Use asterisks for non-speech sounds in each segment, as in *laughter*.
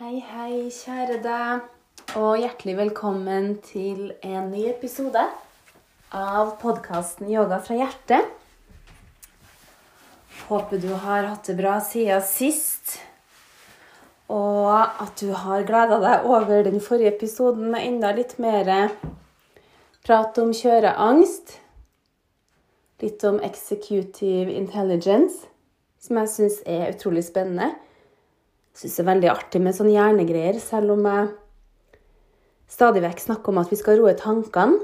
Hei, hei, kjære deg, og hjertelig velkommen til en ny episode av podkasten Yoga fra hjertet. Håper du har hatt det bra siden sist, og at du har gleda deg over den forrige episoden med enda litt mer prat om kjøreangst. Litt om executive intelligence, som jeg syns er utrolig spennende syns det er veldig artig med sånne hjernegreier, selv om jeg stadig vekk snakker om at vi skal roe tankene.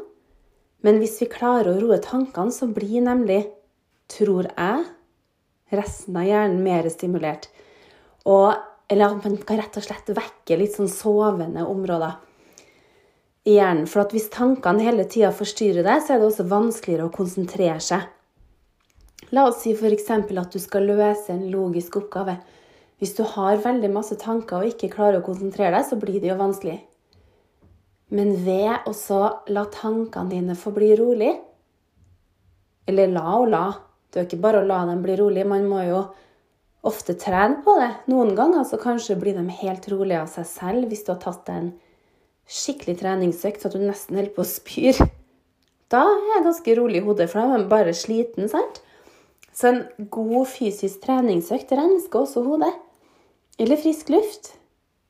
Men hvis vi klarer å roe tankene, så blir nemlig, tror jeg, resten av hjernen mer stimulert. Og, eller at man kan rett og slett vekke litt sånn sovende områder i hjernen. For hvis tankene hele tida forstyrrer deg, så er det også vanskeligere å konsentrere seg. La oss si f.eks. at du skal løse en logisk oppgave. Hvis du har veldig masse tanker og ikke klarer å konsentrere deg, så blir det jo vanskelig. Men ved å la tankene dine få bli rolig Eller la og la. Det er jo ikke bare å la dem bli rolig. Man må jo ofte trene på det. Noen ganger så kanskje blir de helt rolige av seg selv hvis du har tatt deg en skikkelig treningsøkt så at du nesten holder på å spyre. Da er jeg ganske rolig i hodet, for da er man bare sliten. sant? Så en god fysisk treningsøkt rensker også hodet. Eller frisk luft.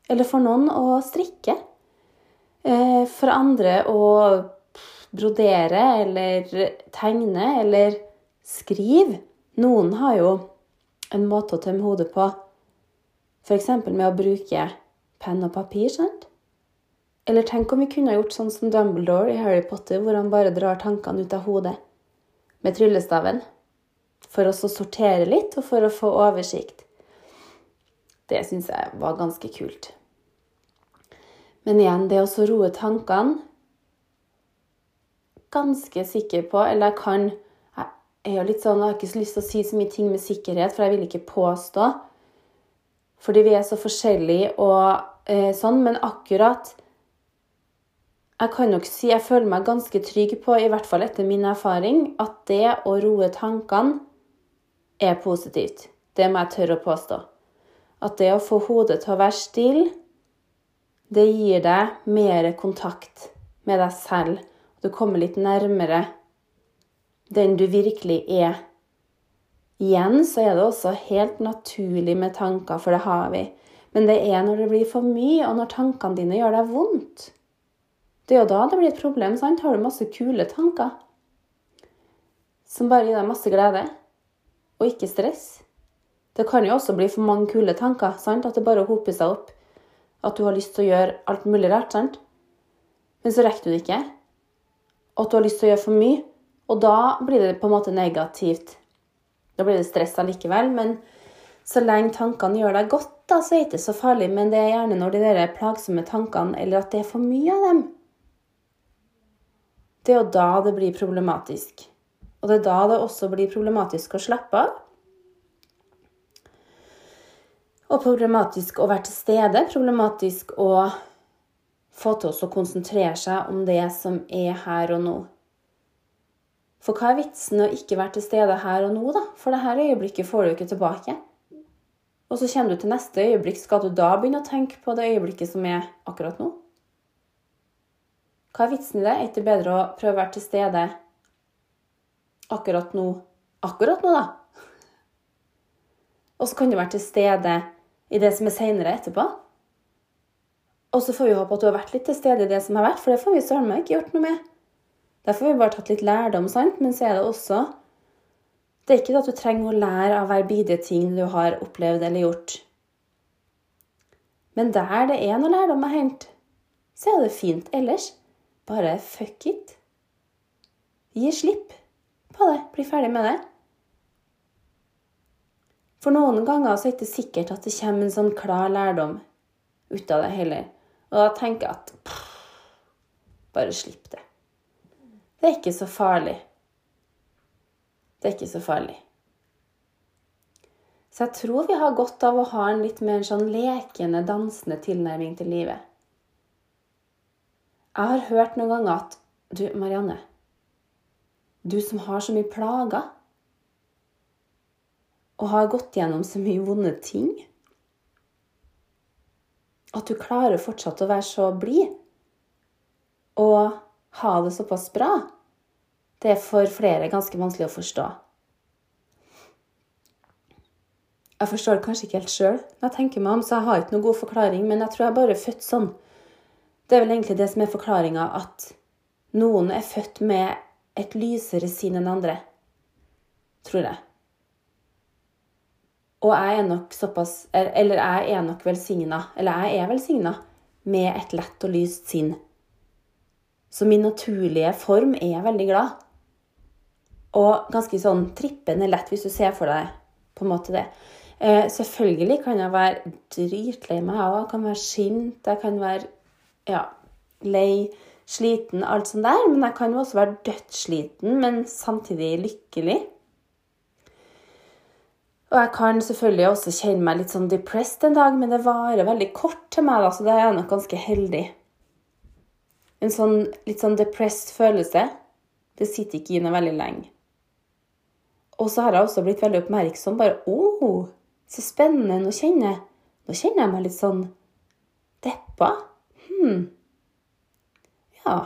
Eller for noen å strikke. Eh, for andre å brodere eller tegne eller skrive. Noen har jo en måte å tømme hodet på, f.eks. med å bruke penn og papir. sant? Eller tenk om vi kunne gjort sånn som Dumbledore i Harry Potter, hvor han bare drar tankene ut av hodet med tryllestaven. For å sortere litt, og for å få oversikt. Det syns jeg var ganske kult. Men igjen, det å roe tankene Ganske sikker på, eller jeg kan Jeg er jo litt sånn, jeg har ikke lyst til å si så mye ting med sikkerhet, for jeg vil ikke påstå. Fordi vi er så forskjellige og eh, sånn. Men akkurat Jeg kan nok si jeg føler meg ganske trygg på, i hvert fall etter min erfaring, at det å roe tankene er positivt. Det må jeg tørre å påstå at det å få hodet til å være stille, det gir deg mer kontakt med deg selv. Du kommer litt nærmere den du virkelig er. Igjen så er det også helt naturlig med tanker, for det har vi. Men det er når det blir for mye, og når tankene dine gjør deg vondt. Det er jo da det blir et problem. sant? Har du masse kule tanker som bare gir deg masse glede, og ikke stress, det kan jo også bli for mange kule tanker. Sant? At det bare hoper seg opp. At du har lyst til å gjøre alt mulig rart. sant? Men så rekker du det ikke. Og at du har lyst til å gjøre for mye. Og da blir det på en måte negativt. Da blir det stress allikevel. Men så lenge tankene gjør deg godt, da, så er det ikke så farlig. Men det er gjerne når de der plagsomme tankene, eller at det er for mye av dem Det er jo da det blir problematisk. Og det er da det også blir problematisk å slappe av. Og problematisk å være til stede. Problematisk å få til oss å konsentrere seg om det som er her og nå. For hva er vitsen å ikke være til stede her og nå, da? For det her øyeblikket får du ikke tilbake. Og så kommer du til neste øyeblikk. Skal du da begynne å tenke på det øyeblikket som er akkurat nå? Hva er vitsen i det? Er det bedre å prøve å være til stede akkurat nå akkurat nå, da? *laughs* Og så kan du være til stede i det som er seinere etterpå. Og så får vi håpe at du har vært litt til stede i det som har vært, for det får vi søren meg ikke gjort noe med. Derfor har vi bare tatt litt lærdom, sant? men så er det også Det er ikke det at du trenger å lære av hver bidige ting du har opplevd eller gjort. Men der det er noe lærdom å hente, så er det fint. Ellers bare fuck it. Gi slipp på det. Bli ferdig med det. For noen ganger så er det ikke sikkert at det kommer en sånn klar lærdom ut av det heller. Og da tenker jeg at pff, bare slipp det. Det er ikke så farlig. Det er ikke så farlig. Så jeg tror vi har godt av å ha en litt mer sånn lekende, dansende tilnærming til livet. Jeg har hørt noen ganger at Du, Marianne. Du som har så mye plager og har gått gjennom så mye vonde ting. at du klarer fortsatt å være så blid og ha det såpass bra, det er for flere ganske vanskelig å forstå. Jeg forstår det kanskje ikke helt sjøl, når jeg tenker meg om, så jeg har ikke noen god forklaring, men jeg tror jeg bare er født sånn. Det er vel egentlig det som er forklaringa, at noen er født med et lysere sinn enn andre. Tror jeg. Og jeg er nok såpass Eller jeg er nok velsigna, eller jeg velsigna, med et lett og lyst sinn. Så min naturlige form er veldig glad. Og ganske sånn trippende lett, hvis du ser for deg på en måte det. Eh, selvfølgelig kan jeg være dritlei meg òg. Jeg kan være sint, jeg kan være ja, lei, sliten, alt sånt der. Men jeg kan jo også være dødssliten, men samtidig lykkelig. Og jeg kan selvfølgelig også kjenne meg litt sånn depressed en dag, men det varer veldig kort til meg, da, så da er jeg nok ganske heldig. En sånn litt sånn depressed følelse, det sitter ikke i noe veldig lenge. Og så har jeg også blitt veldig oppmerksom. Bare 'Å, oh, så spennende. Nå kjenner, nå kjenner jeg meg litt sånn deppa. Hm. Ja.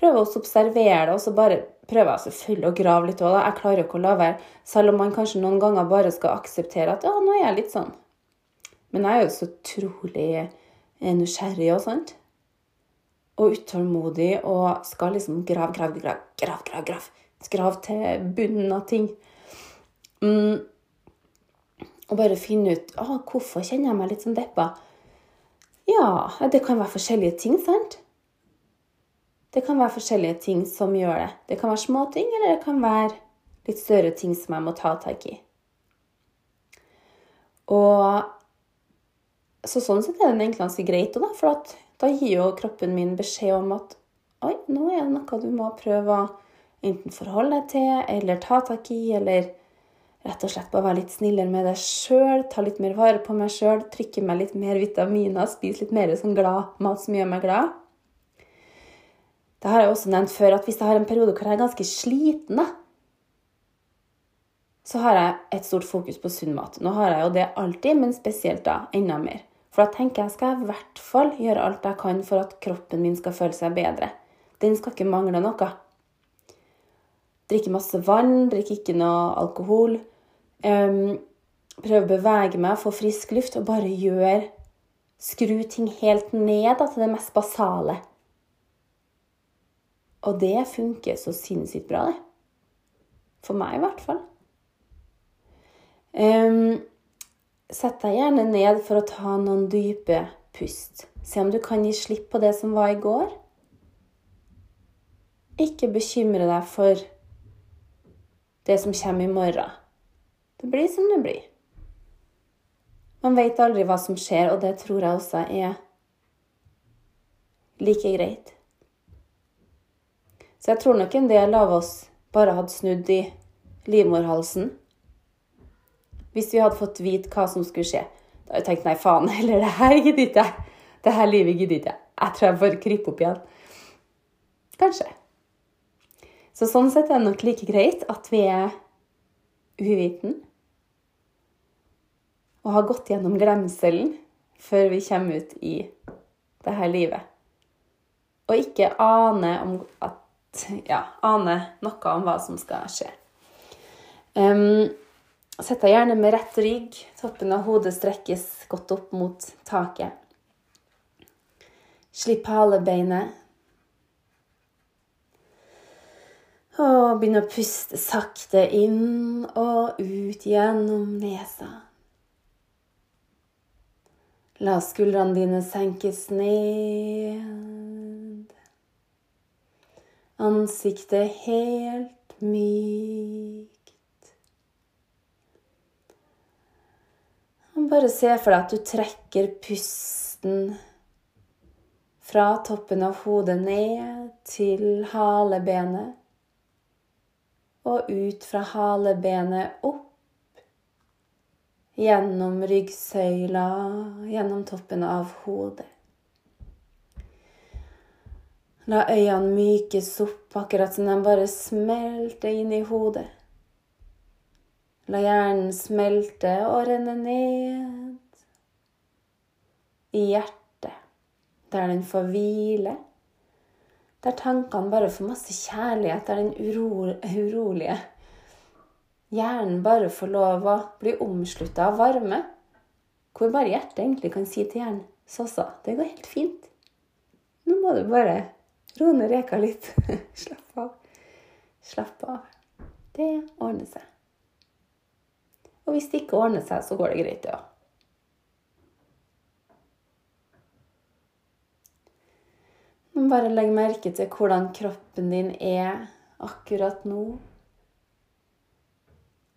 Prøve å observere det, og så bare prøver jeg selvfølgelig å grave litt òg. Jeg klarer jo ikke å la være, selv om man kanskje noen ganger bare skal akseptere at ja, nå er jeg litt sånn. Men jeg er jo så utrolig eh, nysgjerrig og sånt. Og utålmodig og skal liksom grave, grave, grave, grave, grave, grave. Grav til bunnen av ting. Mm. Og bare finne ut ah, hvorfor kjenner jeg meg litt sånn deppa. Ja, det kan være forskjellige ting, sant? Det kan være forskjellige ting som gjør det. Det kan være små ting, eller det kan være litt større ting som jeg må ta tak i. Og så sånn sett er det egentlig ganske greit, da, for da gir jo kroppen min beskjed om at oi, nå er det noe du må prøve å enten forholde deg til, eller ta tak i, eller rett og slett bare være litt snillere med deg sjøl, ta litt mer vare på meg sjøl, trykke meg litt mer vitaminer, spise litt mer sånn glad mat som gjør meg glad. Det har jeg også nevnt før, at hvis jeg har en periode hvor jeg er ganske sliten, så har jeg et stort fokus på sunn mat. Nå har jeg jo det alltid, men spesielt da enda mer. For da tenker jeg skal jeg i hvert fall gjøre alt jeg kan for at kroppen min skal føle seg bedre. Den skal ikke mangle noe. Drikke masse vann, drikke ikke noe alkohol. Um, prøve å bevege meg, få frisk luft og bare gjøre Skru ting helt ned da, til det mest basale. Og det funker så sinnssykt bra, det. For meg, i hvert fall. Um, sett deg gjerne ned for å ta noen dype pust. Se om du kan gi slipp på det som var i går. Ikke bekymre deg for det som kommer i morgen. Det blir som det blir. Man vet aldri hva som skjer, og det tror jeg også er like greit. Så jeg tror nok en del av oss bare hadde snudd i livmorhalsen. Hvis vi hadde fått vite hva som skulle skje. Da hadde jeg tenkt nei, faen *laughs* heller, det her gidder ikke jeg. Det her livet gidder ikke jeg. Jeg tror jeg bare kryper opp igjen. Kanskje. Så sånn sett er det nok like greit at vi er uviten og har gått gjennom glemselen før vi kommer ut i det her livet. Og ikke aner om at Ja, ane noe om hva som skal skje. Um, Sett deg gjerne med rett rygg. Toppen av hodet strekkes godt opp mot taket. Slipp halebeinet. Og begynn å puste sakte inn og ut gjennom nesa. La skuldrene dine senkes ned. Ansiktet helt mykt. Bare se for deg at du trekker pusten fra toppen av hodet ned til halebenet. Og ut fra halebenet opp gjennom ryggsøyla, gjennom toppen av hodet. La øynene mykes opp, akkurat som de bare smelter inn i hodet. La hjernen smelte og renne ned. i hjertet, der den får hvile. Der tankene bare får masse kjærlighet, der den uro, urolige hjernen bare får lov å bli omslutta av varme. Hvor bare hjertet egentlig kan si til hjernen så, det går helt fint. Nå må du bare roe ned reka litt. *laughs* Slapp av. Slapp av. Det ordner seg. Og hvis det ikke ordner seg, så går det greit, ja. òg. bare legg merke til hvordan kroppen din er akkurat nå.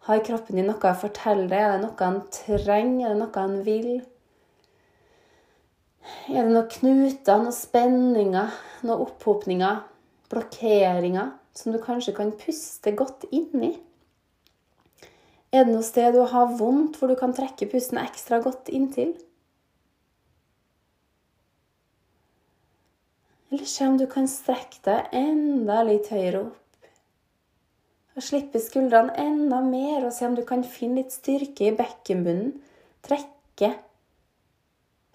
Har kroppen din noe å fortelle deg? Er det noe han trenger? Er det noe han vil? Er det noen knuter, noen spenninger, noen opphopninger, blokkeringer som du kanskje kan puste godt inn i? Er det noe sted du har vondt, hvor du kan trekke pusten ekstra godt inntil? Eller se om du kan strekke deg enda litt høyere opp. Og slippe skuldrene enda mer, og se om du kan finne litt styrke i bekkenbunnen. Trekke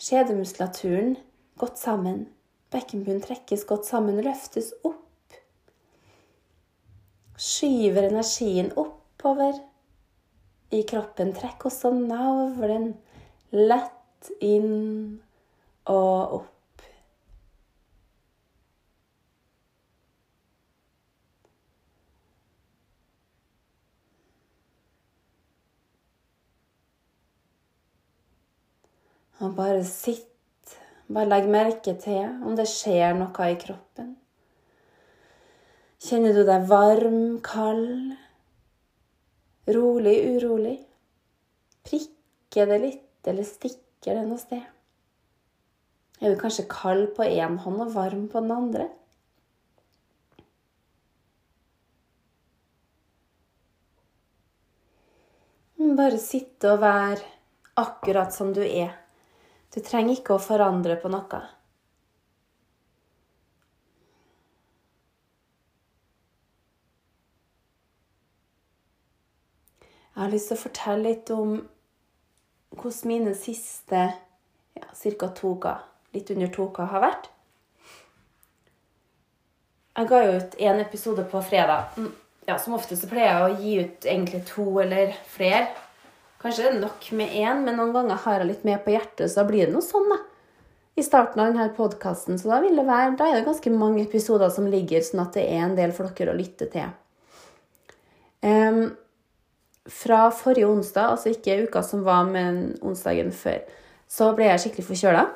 skjedemuskulaturen godt sammen. Bekkenbunnen trekkes godt sammen, løftes opp. Skyver energien oppover i kroppen. Trekk også navlen lett inn og opp. Og bare sitt. Bare legg merke til om det skjer noe i kroppen. Kjenner du deg varm, kald, rolig, urolig? Prikker det litt, eller stikker det noe sted? Er du kanskje kald på én hånd og varm på den andre? Bare sitte og være akkurat som du er. Du trenger ikke å forandre på noe. Jeg har lyst til å fortelle litt om hvordan mine siste ja, to uker, litt under to uker, har vært. Jeg ga ut én episode på fredag. Mm, ja, Som ofte så pleier jeg å gi ut egentlig to eller flere Kanskje det er nok med én, men noen ganger har jeg litt mer på hjertet, så da blir det noe sånn, da. I starten av denne podkasten, så da, det være, da er det ganske mange episoder som ligger, sånn at det er en del for dere å lytte til. Um, fra forrige onsdag, altså ikke uka som var, men onsdagen før, så ble jeg skikkelig forkjøla.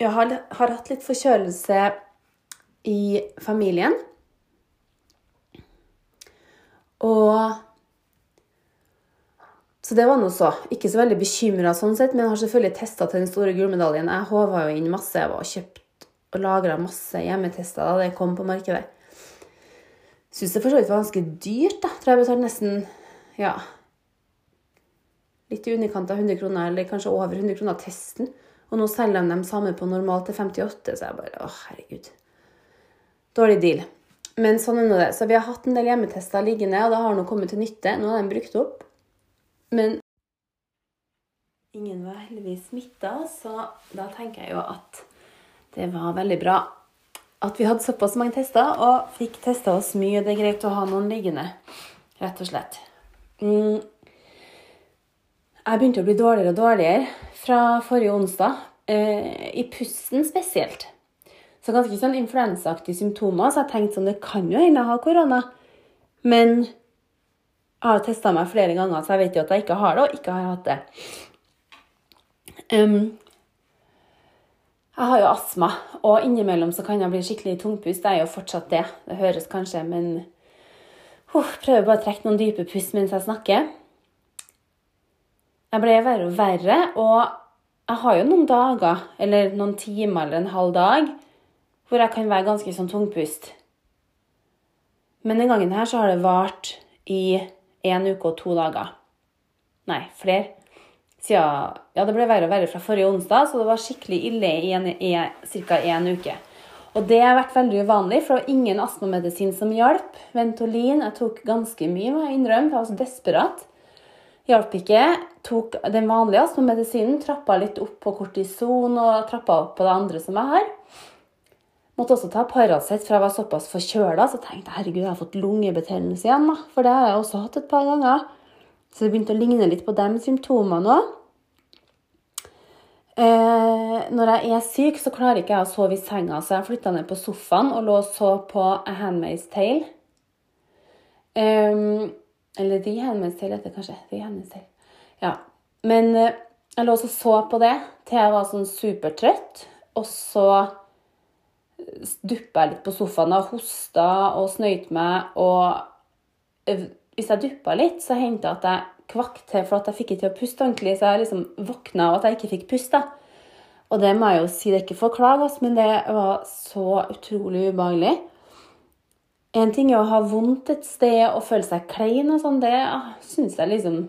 Jeg har, har hatt litt forkjølelse i familien. Og så det var noe så. Ikke så veldig bekymra sånn sett, men har selvfølgelig testa til den store gullmedaljen. Jeg håva jo inn masse. Jeg var kjøpt og lagra masse hjemmetester da det kom på markedet. Syns det for så vidt var ganske dyrt, da. Tror jeg betalte nesten ja, litt i underkant av 100 kroner, eller kanskje over 100 kroner testen. Og nå selger de dem samme på normalt til 58, så jeg bare Å, herregud. Dårlig deal. Men sånn er nå det. Så vi har hatt en del hjemmetester liggende, og det har nå kommet til nytte. Nå er de brukt opp. Men ingen var heldigvis smitta, så da tenker jeg jo at det var veldig bra at vi hadde såpass mange tester og fikk testa oss mye. Det er greit å ha noen liggende, rett og slett. Mm. Jeg begynte å bli dårligere og dårligere fra forrige onsdag, eh, i pusten spesielt. Så ganske sånn influensaaktige symptomer, så jeg tenkte sånn Det kan jo hende jeg har korona. Men jeg har testa meg flere ganger, så jeg vet jo at jeg ikke har det, og ikke har hatt det. Um, jeg har jo astma, og innimellom så kan jeg bli skikkelig tungpust. Det er jo fortsatt det. Det høres kanskje, men uh, prøver bare å trekke noen dype pust mens jeg snakker. Jeg ble verre og verre, og jeg har jo noen dager, eller noen timer eller en halv dag, hvor jeg kan være ganske sånn tungpust. Men den gangen her så har det vart i én uke og to dager. Nei, flere. Siden, ja, det ble verre og verre fra forrige onsdag, så det var skikkelig ille i, ca. én uke. Og det har vært veldig uvanlig, for det var ingen astmamedisin som hjalp. Ventolin jeg tok ganske mye, må jeg innrømme, jeg var så desperat. Hjalp ikke. tok den vanlige astmamedisinen, trappa litt opp på kortison og trappa opp på det andre som jeg har. Måtte også ta Paracet, for jeg var såpass forkjøla. Så tenkte jeg herregud, jeg har fått lungebetennelse igjen. da. For det har jeg også hatt et par ganger. Så det begynte å ligne litt på de symptomene òg. Eh, når jeg er syk, så klarer ikke jeg å sove i senga, så jeg flytta ned på sofaen og lå og så på A Handmaid's Tale. Um, eller The Handmaid's Tale heter det kanskje. The Handmaid's Tale. Ja. Men eh, jeg lå og så på det til jeg var sånn supertrøtt. Og så duppa jeg litt på sofaen og hosta og snøyt meg. Og hvis jeg duppa litt, så hendte det at jeg kvakk til for at jeg fikk ikke til å puste ordentlig. Så jeg liksom våkna av at jeg ikke fikk puste. Og det må jeg jo si, det er ikke for å klage, men det var så utrolig ubehagelig. En ting er å ha vondt et sted og føle seg klein og sånn. Det ah, syns jeg liksom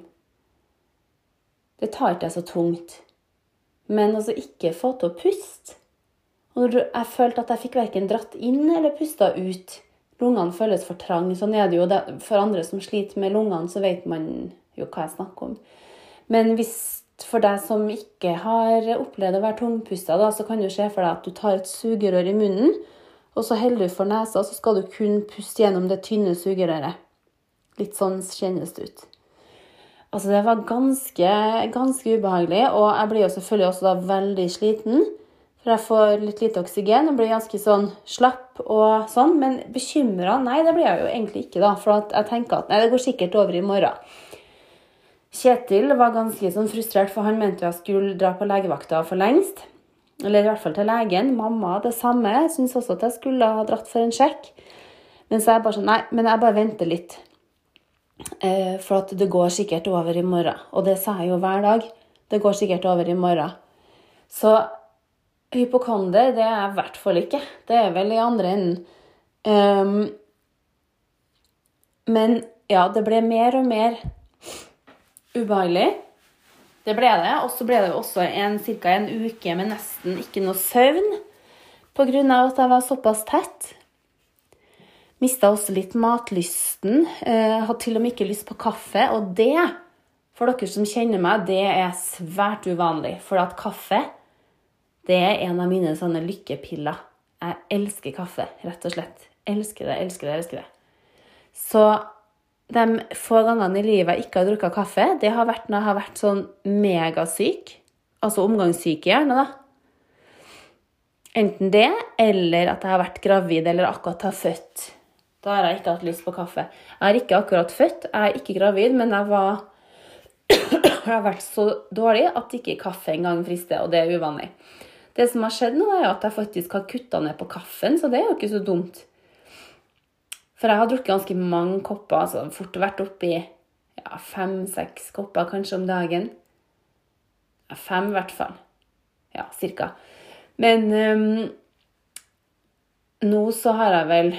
Det tar ikke jeg så tungt. Men altså ikke få til å puste. Og jeg følte at jeg fikk verken dratt inn eller pusta ut. Lungene føles for trange. Sånn er det jo for andre som sliter med lungene, så vet man jo hva jeg snakker om. Men hvis for deg som ikke har opplevd å være tungpusta, så kan du se for deg at du tar et sugerør i munnen, og så holder du for nesa, så skal du kun puste gjennom det tynne sugerøret. Litt sånn kjennes det ut. Altså, det var ganske, ganske ubehagelig, og jeg blir jo selvfølgelig også da veldig sliten. For jeg får litt lite oksygen og blir ganske sånn slapp og sånn. Men bekymra? Nei, det blir jeg jo egentlig ikke, da. For jeg tenker at nei, det går sikkert over i morgen. Kjetil var ganske sånn frustrert, for han mente jeg skulle dra på legevakta for lengst. Eller i hvert fall til legen. Mamma det samme. Syns også at jeg skulle ha dratt for en sjekk. Men så er jeg bare sånn Nei, men jeg bare venter litt. Eh, for at det går sikkert over i morgen. Og det sa jeg jo hver dag. Det går sikkert over i morgen. Så hypokonder, det er jeg i hvert fall ikke. Det er vel i andre enden. Um, men ja, det ble mer og mer ubehagelig. Det ble det. Og så ble det også ca. en uke med nesten ikke noe søvn pga. at jeg var såpass tett. Mista også litt matlysten. Uh, hadde til og med ikke lyst på kaffe. Og det, for dere som kjenner meg, det er svært uvanlig. For at kaffe, det er en av mine sånne lykkepiller. Jeg elsker kaffe, rett og slett. Elsker det, elsker det, elsker det. Så de få gangene i livet jeg ikke har drukket kaffe, det har vært når jeg har vært sånn megasyk. Altså omgangssyk, i hjernen, da. Enten det, eller at jeg har vært gravid eller akkurat har født. Da har jeg ikke hatt lyst på kaffe. Jeg har ikke akkurat født, jeg er ikke gravid, men jeg var *clears throat* jeg har vært så dårlig at ikke kaffe engang frister, og det er uvanlig. Det som har skjedd nå, er at jeg faktisk har kutta ned på kaffen, så det er jo ikke så dumt. For jeg har drukket ganske mange kopper, altså fort vært oppi ja, fem-seks kopper kanskje om dagen. Ja, fem i hvert fall. Ja, cirka. Men um, nå så har jeg vel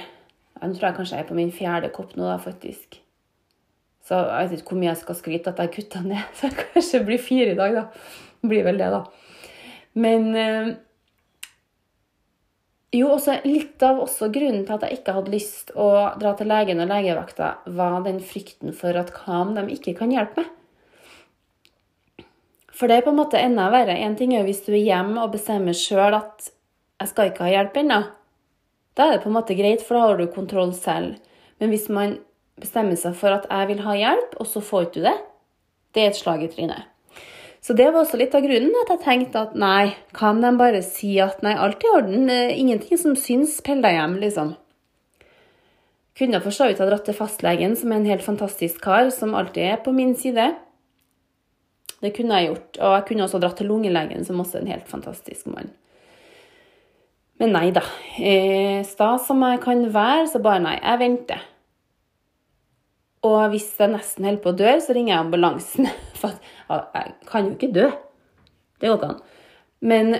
Nå tror jeg kanskje jeg er på min fjerde kopp nå, da, faktisk. Så jeg vet ikke hvor mye jeg skal skryte at jeg kutta ned. *laughs* Så jeg kanskje blir fire i dag, da. Blir vel det, da. Men um, jo, også litt av også grunnen til at jeg ikke hadde lyst å dra til legen og legevakta, var den frykten for at hva om de ikke kan hjelpe meg? For det er på en måte enda verre. En ting er jo hvis du er hjemme og bestemmer sjøl at 'jeg skal ikke ha hjelp ennå'. Da er det på en måte greit, for da har du kontroll selv. Men hvis man bestemmer seg for at 'jeg vil ha hjelp', og så får du det, det er et slag i trynet. Så det var også litt av grunnen at jeg tenkte at nei, kan de bare si at nei, alt i orden, ingenting som syns, pell deg hjem, liksom. Kunne for så vidt ha dratt til fastlegen, som er en helt fantastisk kar, som alltid er på min side. Det kunne jeg gjort. Og jeg kunne også dratt til lungelegen, som også er en helt fantastisk mann. Men nei da. Eh, sta som jeg kan være, så bare nei. Jeg venter. Og hvis jeg nesten holder på å dø, så ringer jeg ambulansen. *laughs* For jeg kan jo ikke dø. Det går ikke an. Men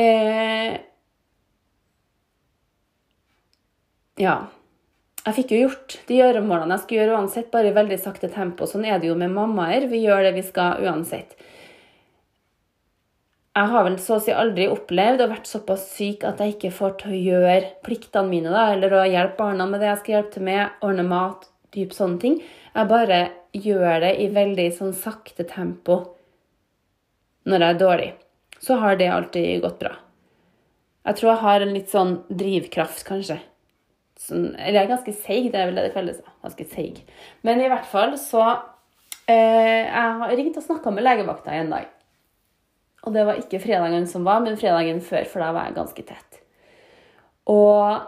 eh, Ja. Jeg fikk jo gjort de gjøremålene jeg skulle gjøre uansett, bare i veldig sakte tempo. Sånn er det jo med mammaer. Vi gjør det vi skal uansett. Jeg har vel så å si aldri opplevd å vært såpass syk at jeg ikke får til å gjøre pliktene mine, da, eller å hjelpe barna med det jeg skal hjelpe til med, ordne mat, dyp sånne ting. Jeg bare gjør det i veldig sånn sakte tempo når jeg er dårlig. Så har det alltid gått bra. Jeg tror jeg har en litt sånn drivkraft, kanskje. Sånn, eller jeg er ganske seig, det er vel det det kalles. Ganske seig. Men i hvert fall så eh, Jeg har ringt og snakka med legevakta en dag. Og det var ikke fredagen som var, men fredagen før, for da var jeg ganske tett. Og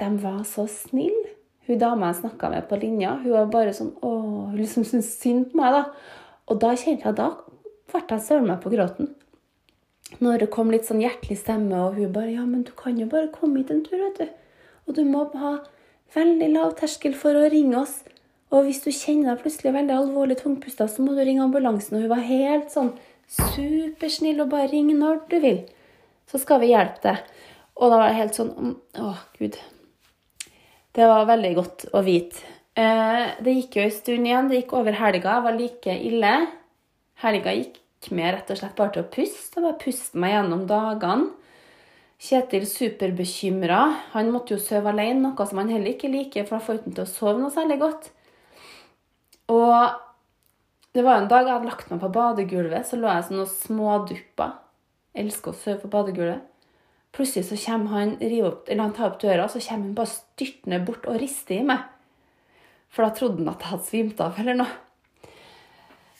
de var så snille. Hun dama jeg snakka med på linja, hun var bare sånn Å, hun liksom syntes synd på meg, da. Og da kjente jeg Da ble jeg søren meg på gråten. Når det kom litt sånn hjertelig stemme, og hun bare Ja, men du kan jo bare komme hit en tur, vet du. Og du må ha veldig lav terskel for å ringe oss. Og hvis du kjenner deg plutselig veldig alvorlig tungpusta, så må du ringe ambulansen. Og hun var helt sånn supersnill og bare ring når du vil. Så skal vi hjelpe deg. Og da var det helt sånn Å, gud. Det var veldig godt å vite. Eh, det gikk jo en stund igjen. Det gikk over helga. Jeg var like ille. Helga gikk med rett og slett bare til å puste. Bare puste meg gjennom dagene. Kjetil superbekymra. Han måtte jo sove alene, noe som han heller ikke liker, for han får ikke til å sove noe særlig godt. Og det var en dag jeg hadde lagt meg på badegulvet, så lå jeg sånn og småduppa. Elsker å sove på badegulvet. Plutselig så kommer han, opp, eller han tar opp døra, så kommer han bare styrtende bort og rister i meg. For da trodde han at jeg hadde svimt av eller noe.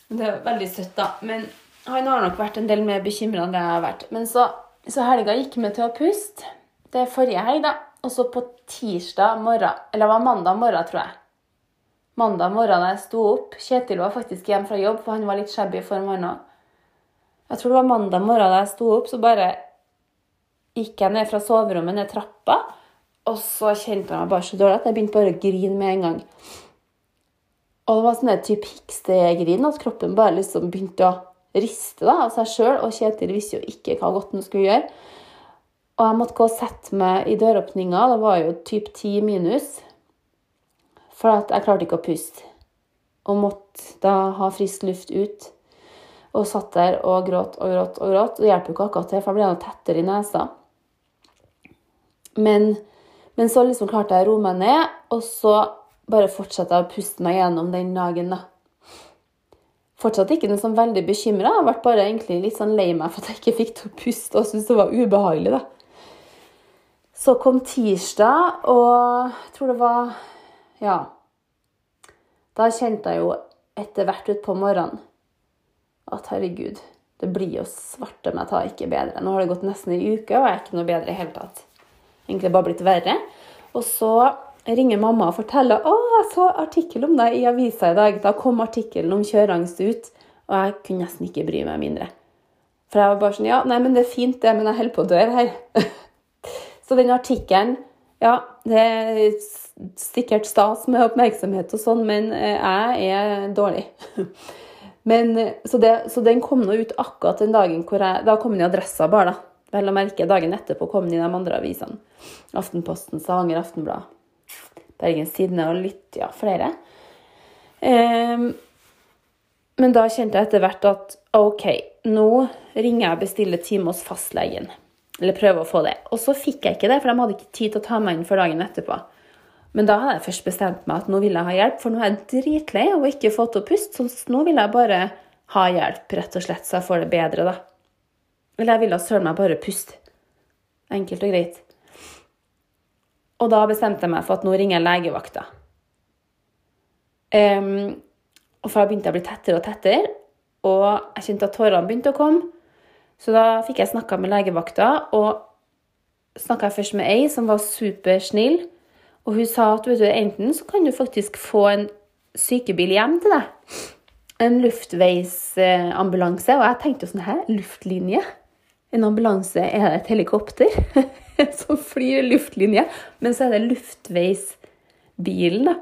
Men Det er veldig søtt, da. Men han har nok vært en del mer bekymra enn det jeg har vært. Men så, så helga gikk med til å puste. Det er forrige helg, da. Og så på tirsdag morgen, eller det var mandag morgen, tror jeg. Mandag morgen da jeg sto opp Kjetil var faktisk hjemme fra jobb, for han var litt shabby han òg. Jeg tror det var mandag morgen da jeg sto opp, så bare gikk jeg ned fra soverommet, ned trappa, og så kjente jeg meg bare så dårlig at jeg begynte bare å grine med en gang. Og det var sånn type hikstegrin, at kroppen bare liksom begynte å riste da, av seg sjøl. Og Kjetil visste jo ikke hva godt han skulle gjøre. Og jeg måtte gå og sette meg i døråpninga. Det var jo typ ti minus. For at jeg klarte ikke å puste. Og måtte da ha frisk luft ut. Og satt der og gråt og gråt og gråt. Det hjelper jo ikke akkurat til, for jeg noe tettere i nesa. Men, men, så liksom klarte jeg å roe meg ned, og så bare fortsatte jeg å puste meg gjennom den dagen. da. Fortsatt ikke noe sånn veldig bekymra. Jeg ble bare egentlig litt sånn lei meg for at jeg ikke fikk til å puste og syntes det var ubehagelig. da. Så kom tirsdag, og jeg tror det var Ja. Da kjente jeg jo etter hvert utpå morgenen at herregud, det blir jo svarte meg ta ikke bedre. Nå har det gått nesten ei uke, og jeg er ikke noe bedre i hele tatt egentlig bare blitt verre. Og så ringer mamma og forteller å, jeg så artikkel om deg i avisa i dag. Da kom artikkelen om kjøreangst ut, og jeg kunne nesten ikke bry meg mindre. For jeg var bare sånn Ja, nei, men det er fint, det, men jeg holder på å dø her. *laughs* så den artikkelen Ja, det er sikkert stas med oppmerksomhet og sånn, men eh, jeg er dårlig. *laughs* men, eh, så, det, så, den kom nå ut akkurat den dagen hvor jeg Da kom den i adressa bare, da. Vel å merke, dagen etterpå kom den i de andre avisene. Aftenposten, Stavanger Aftenblad, Bergens Tidende og litt, ja, flere. Um, men da kjente jeg etter hvert at OK, nå ringer jeg og bestiller time hos fastlegen. Eller prøver å få det. Og så fikk jeg ikke det, for de hadde ikke tid til å ta meg inn for dagen etterpå. Men da hadde jeg først bestemt meg at nå vil jeg ha hjelp, for nå er jeg dritlei av ikke få til å puste. Så nå vil jeg bare ha hjelp, rett og slett, så jeg får det bedre, da. Eller jeg ville søren meg bare puste. Enkelt og greit. Og da bestemte jeg meg for at nå ringer jeg legevakta. Um, og for da begynte jeg å bli tettere og tettere, og jeg kjente at tårene begynte å komme. Så da fikk jeg snakka med legevakta, og snakka først med ei som var supersnill. Og hun sa at vet du, enten så kan du faktisk få en sykebil hjem til deg. En luftveisambulanse. Og jeg tenkte jo sånn her, luftlinje? En ambulanse er det et helikopter *laughs* som flyr luftlinje, men så er det luftveisbilen, da.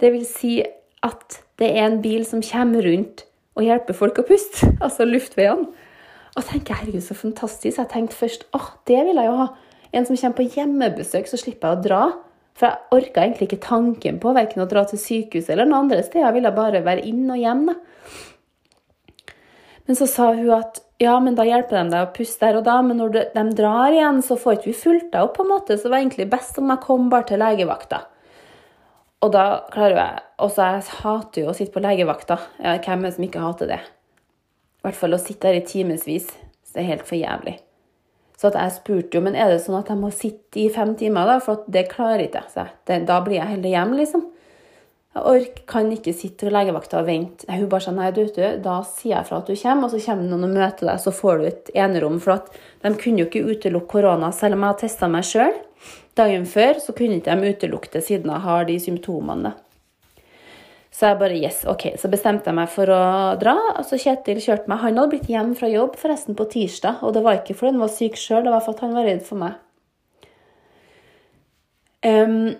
Det vil si at det er en bil som kommer rundt og hjelper folk å puste, *laughs* altså luftveiene. Og tenker herregud, så fantastisk. Jeg tenkte først åh, det vil jeg jo ha. En som kommer på hjemmebesøk, så slipper jeg å dra. For jeg orka egentlig ikke tanken på verken å dra til sykehuset eller noen andre steder. Jeg ville bare være inn og hjem. da. Men så sa hun at ja, men da hjelper de deg å puste der og da, men når de drar igjen, så får ikke vi fulgt deg opp, på en måte. Så det var egentlig best om jeg kom bare til legevakta. Og da klarer jeg Også jeg hater jo å sitte på legevakta. Ja, hvem er det som ikke hater det? I hvert fall å sitte der i timevis. Det er helt for jævlig. Så jeg spurte jo, men er det sånn at jeg må sitte i fem timer, da? For det klarer ikke jeg. Da blir jeg heller hjemme, liksom. Jeg orker, kan ikke sitte ved legevakta og vente. Hun bare sa nei, du, du, da sier jeg fra at du kommer, og så kommer noen og møter deg, så får du et enerom. For at de kunne jo ikke utelukke korona, selv om jeg har testa meg sjøl. Dagen før så kunne ikke de utelukke det, siden jeg har de symptomene. Så jeg bare yes, ok. Så bestemte jeg meg for å dra. Altså Kjetil kjørte meg. Han hadde blitt hjemme fra jobb forresten på tirsdag. Og det var ikke fordi han var syk sjøl, det var for at han var redd for meg. Um,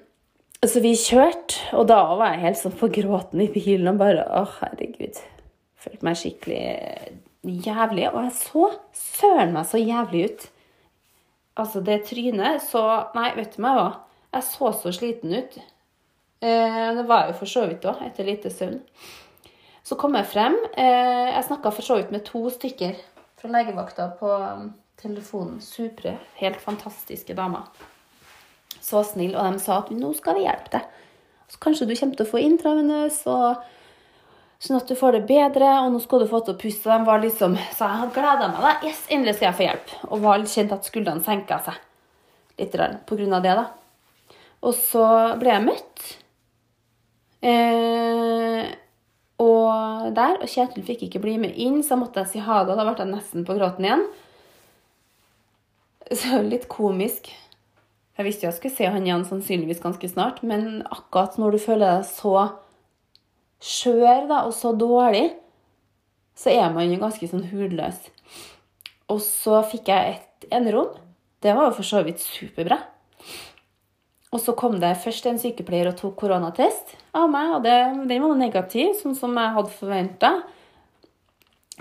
så vi kjørte, og da var jeg helt sånn på gråten i bilen og bare Å, herregud. Følte meg skikkelig jævlig. Og jeg så søren meg så jævlig ut. Altså, det trynet så Nei, vet du meg hva? Jeg så så sliten ut. Eh, det var jeg jo for så vidt òg, etter lite søvn. Så kom jeg frem. Eh, jeg snakka for så vidt med to stykker fra legevakta på um, telefonen. Supre, helt fantastiske damer. Så snill, og de sa at nå skal vi hjelpe deg. Så kanskje du kommer til å få intravenøs, sånn at du får det bedre, og nå skal du få til å puste. De var liksom, Så jeg hadde gleda meg. da. Yes, endelig skal jeg få hjelp. Og var kjent at skuldrene senka seg litt på grunn av det. da. Og så ble jeg møtt Eh, og der, og Kjetil fikk ikke bli med inn, så måtte jeg si ha det. Da ble jeg nesten på gråten igjen. Så litt komisk. Jeg visste jo jeg skulle se han igjen sannsynligvis ganske snart, men akkurat når du føler deg så skjør da, og så dårlig, så er man jo ganske sånn hudløs. Og så fikk jeg et enerom. Det var jo for så vidt superbra. Og så kom det først en sykepleier og tok koronatest av meg, og det, den var negativ, sånn som jeg hadde forventa.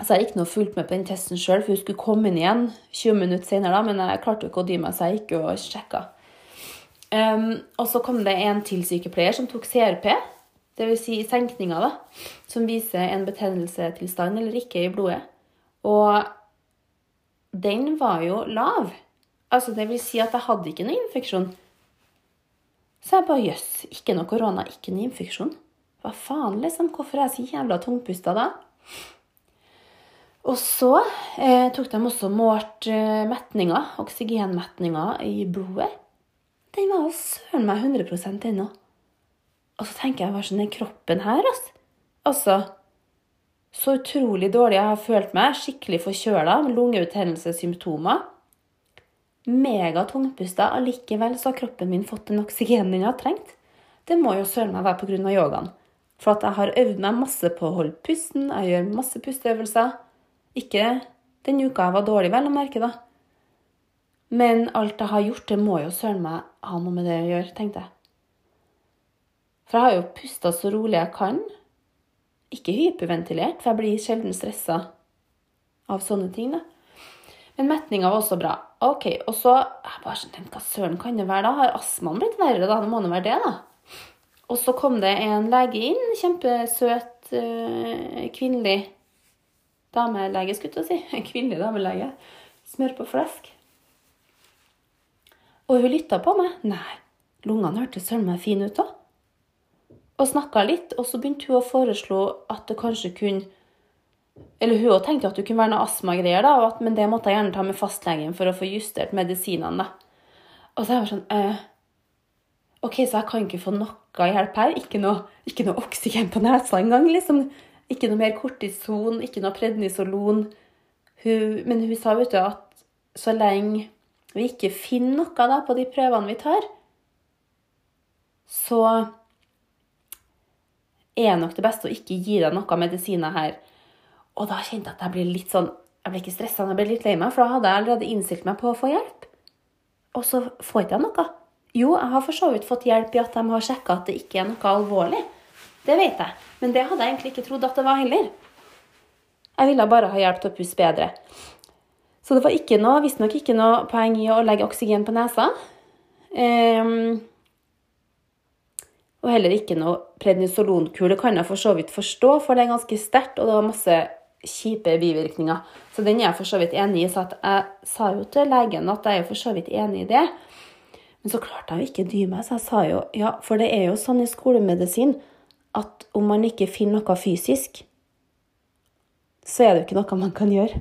Så jeg gikk noe fulgt med på den testen sjøl, for hun skulle komme inn igjen 20 minutter senere, men jeg klarte jo ikke å dy meg, så jeg gikk og sjekka. Um, og så kom det en til sykepleier som tok CRP, dvs. Si senkninga, da, som viser en betennelsestilstand eller ikke i blodet. Og den var jo lav. Altså, det vil si at jeg hadde ikke noe infeksjon. Så jeg bare jøss, ikke noe korona, ikke noe infeksjon. Hva faen, liksom? Hvorfor er jeg så jævla tungpusta da? Og så eh, tok de også målt eh, metninga, oksygenmetninga i blodet. Den var jo søren meg 100% ennå. Og så tenker jeg hva sånn den kroppen her, altså. Altså, så utrolig dårlig jeg har følt meg. Skikkelig forkjøla, lungebetennelsessymptomer megatungpusta, allikevel så har kroppen min fått den oksygenen den har trengt. Det må jo søren meg være pga. yogaen. For at jeg har øvd meg masse på å holde pusten, jeg gjør masse pusteøvelser. Ikke den uka jeg var dårlig, vel å merke, da. Men alt jeg har gjort, det må jo søren meg ha noe med det å gjøre, tenkte jeg. For jeg har jo pusta så rolig jeg kan. Ikke hyperventilert, for jeg blir sjelden stressa av sånne ting. da. Men metninga var også bra. Ok, Og så jeg bare sånn, Hva søren kan det være da? Har astmaen blitt verre? da? Det må nå være det, da. Og så kom det en lege inn. Kjempesøt, øh, kvinnelig damelege, skulle jeg si. *laughs* Kvinnelig damelege. Smør på flesk. Og hun lytta på meg. Nei, lungene hørtes søren meg fine ut òg. Og snakka litt, og så begynte hun å foreslå at det kanskje kunne eller hun òg tenkte at det kunne være noe astmagreier, da, men det måtte jeg gjerne ta med fastlegen for å få justert medisinene. da. Og så jeg sånn eh, OK, så jeg kan ikke få noe hjelp her? Ikke noe, ikke noe oksygen på nesa engang? Liksom. Ikke noe mer kortison, ikke noe prednisolon. Hun, men hun sa vet du, at så lenge vi ikke finner noe da, på de prøvene vi tar, så er nok det beste å ikke gi deg noe medisiner her. Og da kjente jeg at jeg ble litt sånn Jeg ble ikke stressa, jeg ble litt lei meg, for da hadde jeg allerede innstilt meg på å få hjelp. Og så får ikke jeg noe. Jo, jeg har for så vidt fått hjelp i at de har sjekka at det ikke er noe alvorlig. Det vet jeg. Men det hadde jeg egentlig ikke trodd at det var heller. Jeg ville bare ha hjelp til å puste bedre. Så det var ikke noe, visstnok ikke noe poeng i å legge oksygen på nesa. Um, og heller ikke noe prednisolonkule kan jeg for så vidt forstå, for det er ganske sterkt, og det var masse kjipe bivirkninger. Så den er jeg for så vidt enig i. Så jeg sa jo til legen at jeg er for så vidt enig i det. Men så klarte jeg jo ikke dy meg, så jeg sa jo ja, for det er jo sånn i skolemedisin at om man ikke finner noe fysisk, så er det jo ikke noe man kan gjøre.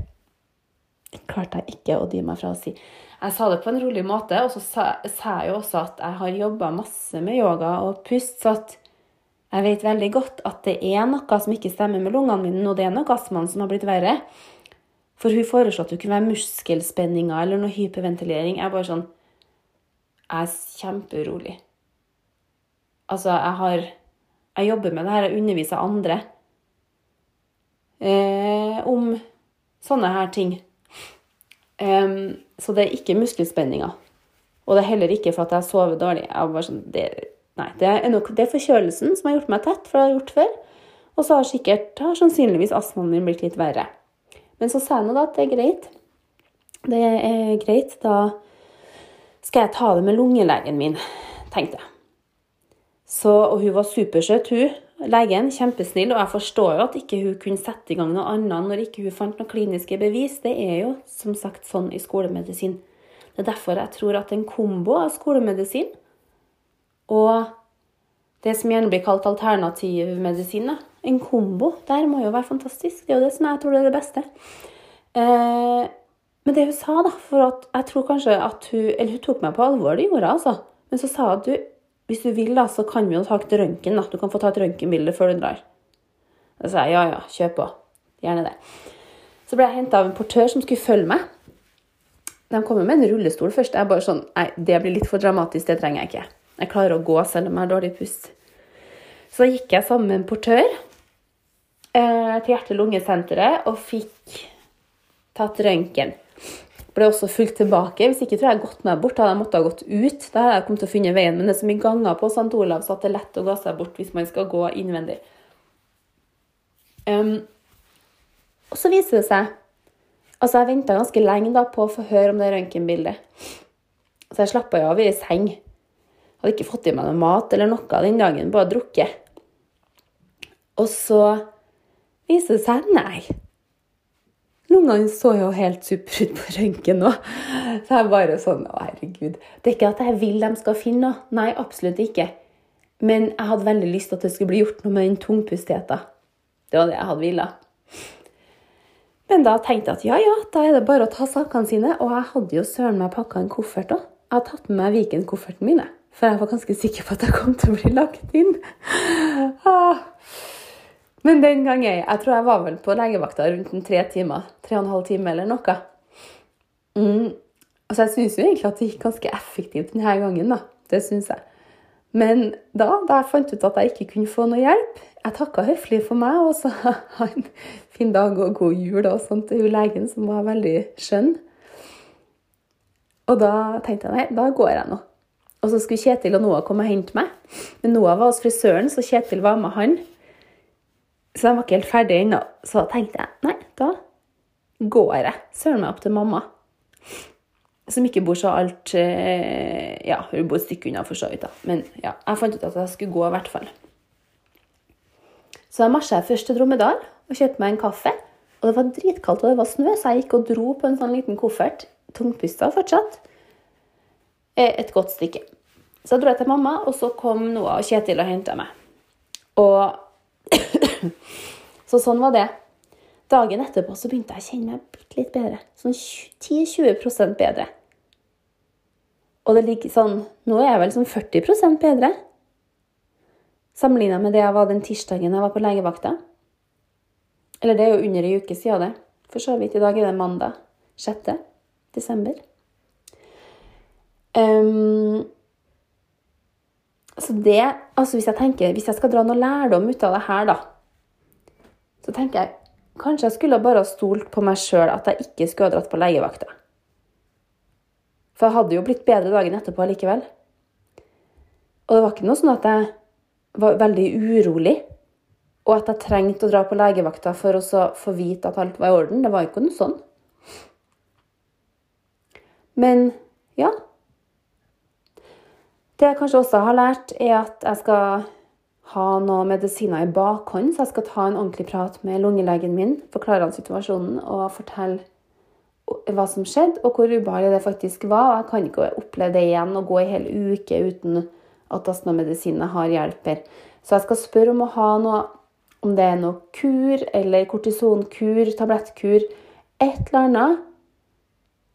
Klarte jeg ikke å dy meg fra å si. Jeg sa det på en rolig måte, og så sa, sa jeg jo også at jeg har jobba masse med yoga og pust, så at jeg vet veldig godt at det er noe som ikke stemmer med lungene mine, og det er noe astmaen som har blitt verre. For hun foreslo at det kunne være muskelspenninger eller noe hyperventilering. Jeg er bare sånn Jeg er kjemperolig. Altså, jeg har Jeg jobber med det her, jeg underviser andre eh, om sånne her ting. Um, så det er ikke muskelspenninger. Og det er heller ikke for at jeg sover dårlig. Jeg sånn, det, nei, det er, nok, det er forkjølelsen som har gjort meg tett, for det har jeg gjort før. Og så har sikkert har sannsynligvis astmaen min blitt litt verre. Men så sa jeg nå da at det er greit. Det er greit. Da skal jeg ta det med lungelegen min, tenkte jeg. Så, og hun var supersøt, hun legen. Kjempesnill. Og jeg forstår jo at ikke hun kunne sette i gang noe annet når ikke hun fant noen kliniske bevis. Det er jo som sagt sånn i skolemedisin. Det er derfor jeg tror at en kombo av skolemedisin og det som gjerne blir kalt alternativmedisin, en kombo der må jo være fantastisk. Det er jo det som jeg tror er det beste. Eh, men det hun sa, da For at jeg tror kanskje at hun Eller hun tok meg på alvor, det gjorde hun, altså. Men så sa hun at du hvis du vil, da, så kan vi jo ta et røntgen. Du kan få ta et røntgenbilde før du drar. Da sa jeg ja, ja, kjør på. Gjerne det. Så ble jeg henta av en portør som skulle følge meg. De kommer med en rullestol først. Jeg er bare sånn Nei, det blir litt for dramatisk. Det trenger jeg ikke. Jeg klarer å gå selv om jeg har dårlig pust. Så da gikk jeg sammen med en portør eh, til hjerte-lungesenteret og fikk tatt røntgen ble også fulgt tilbake. Hvis ikke tror jeg jeg gått meg bort, hadde jeg måttet ha gått ut. Da hadde jeg kommet til å finne veien. Men det er så mye ganger på St. Olav så at det er lett å gå seg bort hvis man skal gå innvendig. Um, og så viser det seg Altså, jeg venta ganske lenge da på å få høre om det røntgenbildet. Så jeg slappa av i seng. Hadde ikke fått i meg noe mat eller noe den dagen, bare drukket. Og så viser det seg nei. Lungene så jo helt supre ut på røntgen nå. Så jeg bare sånn Å, herregud. Det er ikke at jeg vil de skal finne noe. Nei, absolutt ikke. Men jeg hadde veldig lyst til at det skulle bli gjort noe med den tungpustheten. Det var det jeg hadde villet. Men da tenkte jeg at ja, ja, da er det bare å ta sakene sine. Og jeg hadde jo søren meg pakka en koffert òg. Jeg hadde tatt med meg Viken-kofferten min, for jeg var ganske sikker på at jeg kom til å bli lagt inn. Ah. Men den gangen Jeg tror jeg var vel på legevakta rundt en tre timer. Tre og en halv time eller noe. Mm. Altså, jeg syns jo egentlig at det gikk ganske effektivt denne gangen, da. Det syns jeg. Men da, da jeg fant ut at jeg ikke kunne få noe hjelp Jeg takka høflig for meg og sa ha en fin dag og god jul og sånt til legen, som var veldig skjønn. Og da tenkte jeg nei, da går jeg nå. Og så skulle Kjetil og Noah komme og hente meg. Men Noah var hos frisøren, så Kjetil var med han. Så de var ikke helt ferdige ennå. Så tenkte jeg nei, da går jeg søren meg opp til mamma. Som ikke bor så alt eh, Ja, hun bor et stykke unna, for så vidt. Men ja, jeg fant ut at jeg skulle gå, i hvert fall. Så da marsja jeg først til Dromedal og kjøpte meg en kaffe. Og det var dritkaldt, og det var snø, så jeg gikk og dro på en sånn liten koffert. Tungpusta fortsatt. Eh, et godt stykke. Så jeg dro jeg til mamma, og så kom Noah og Kjetil og henta meg. Og så sånn var det. Dagen etterpå så begynte jeg å kjenne meg bitte litt bedre. Sånn 10-20% bedre. Og det ligger sånn Nå er jeg vel sånn 40% bedre. Sammenligna med det jeg var den tirsdagen jeg var på legevakta. Eller det er jo under ei uke siden det. For så vidt. I dag er det mandag 6. desember. Um, så det, altså hvis jeg tenker, hvis jeg skal dra noe lærdom ut av det her, da, så tenker jeg kanskje jeg skulle bare ha stolt på meg sjøl at jeg ikke skulle ha dratt på legevakta. For jeg hadde jo blitt bedre dagen etterpå likevel. Og det var ikke noe sånn at jeg var veldig urolig, og at jeg trengte å dra på legevakta for å få vite at alt var i orden. Det var jo ikke noe sånn. Men ja, det jeg kanskje også har lært, er at jeg skal ha noen medisiner i bakhånd. Så jeg skal ta en ordentlig prat med lungelegen min, forklare han situasjonen og fortelle hva som skjedde, og hvor ubehagelig det faktisk var. Jeg kan ikke oppleve det igjen og gå en hel uke uten at astmamedisiner har hjelper. Så jeg skal spørre om å ha noe om det er noe kur eller kortisonkur, tablettkur, et eller annet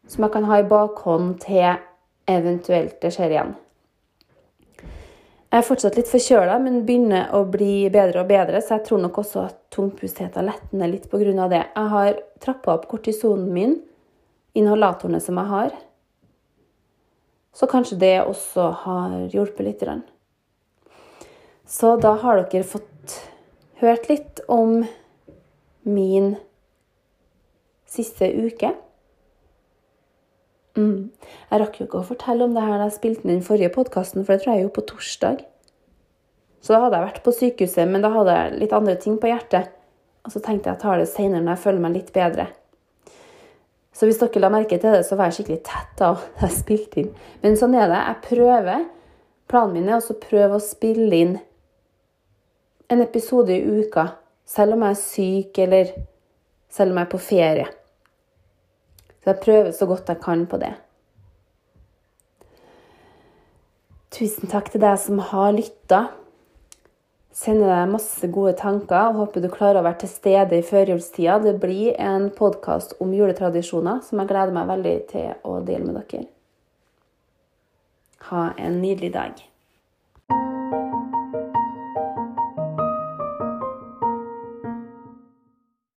som jeg kan ha i bakhånd til eventuelt det skjer igjen. Jeg er fortsatt litt forkjøla, men begynner å bli bedre og bedre, så jeg tror nok også at tungpustheten letner litt pga. det. Jeg har trappa opp kortisonen min, inhalatorene som jeg har. Så kanskje det også har hjulpet litt. Så da har dere fått hørt litt om min siste uke. Mm. Jeg rakk jo ikke å fortelle om det her da jeg spilte inn den forrige podkasten, for det tror jeg jo på torsdag. Så da hadde jeg vært på sykehuset, men da hadde jeg litt andre ting på hjertet. Og så tenkte jeg at jeg tar det seinere når jeg føler meg litt bedre. Så hvis dere la merke til det, så var jeg skikkelig tett da jeg spilte inn. Men sånn er det. Jeg prøver. Planen min er også å prøve å spille inn en episode i uka, selv om jeg er syk, eller selv om jeg er på ferie. Så jeg prøver så godt jeg kan på det. Tusen takk til deg som har lytta. Sender deg masse gode tanker og håper du klarer å være til stede i førjulstida. Det blir en podkast om juletradisjoner som jeg gleder meg veldig til å dele med dere. Ha en nydelig dag.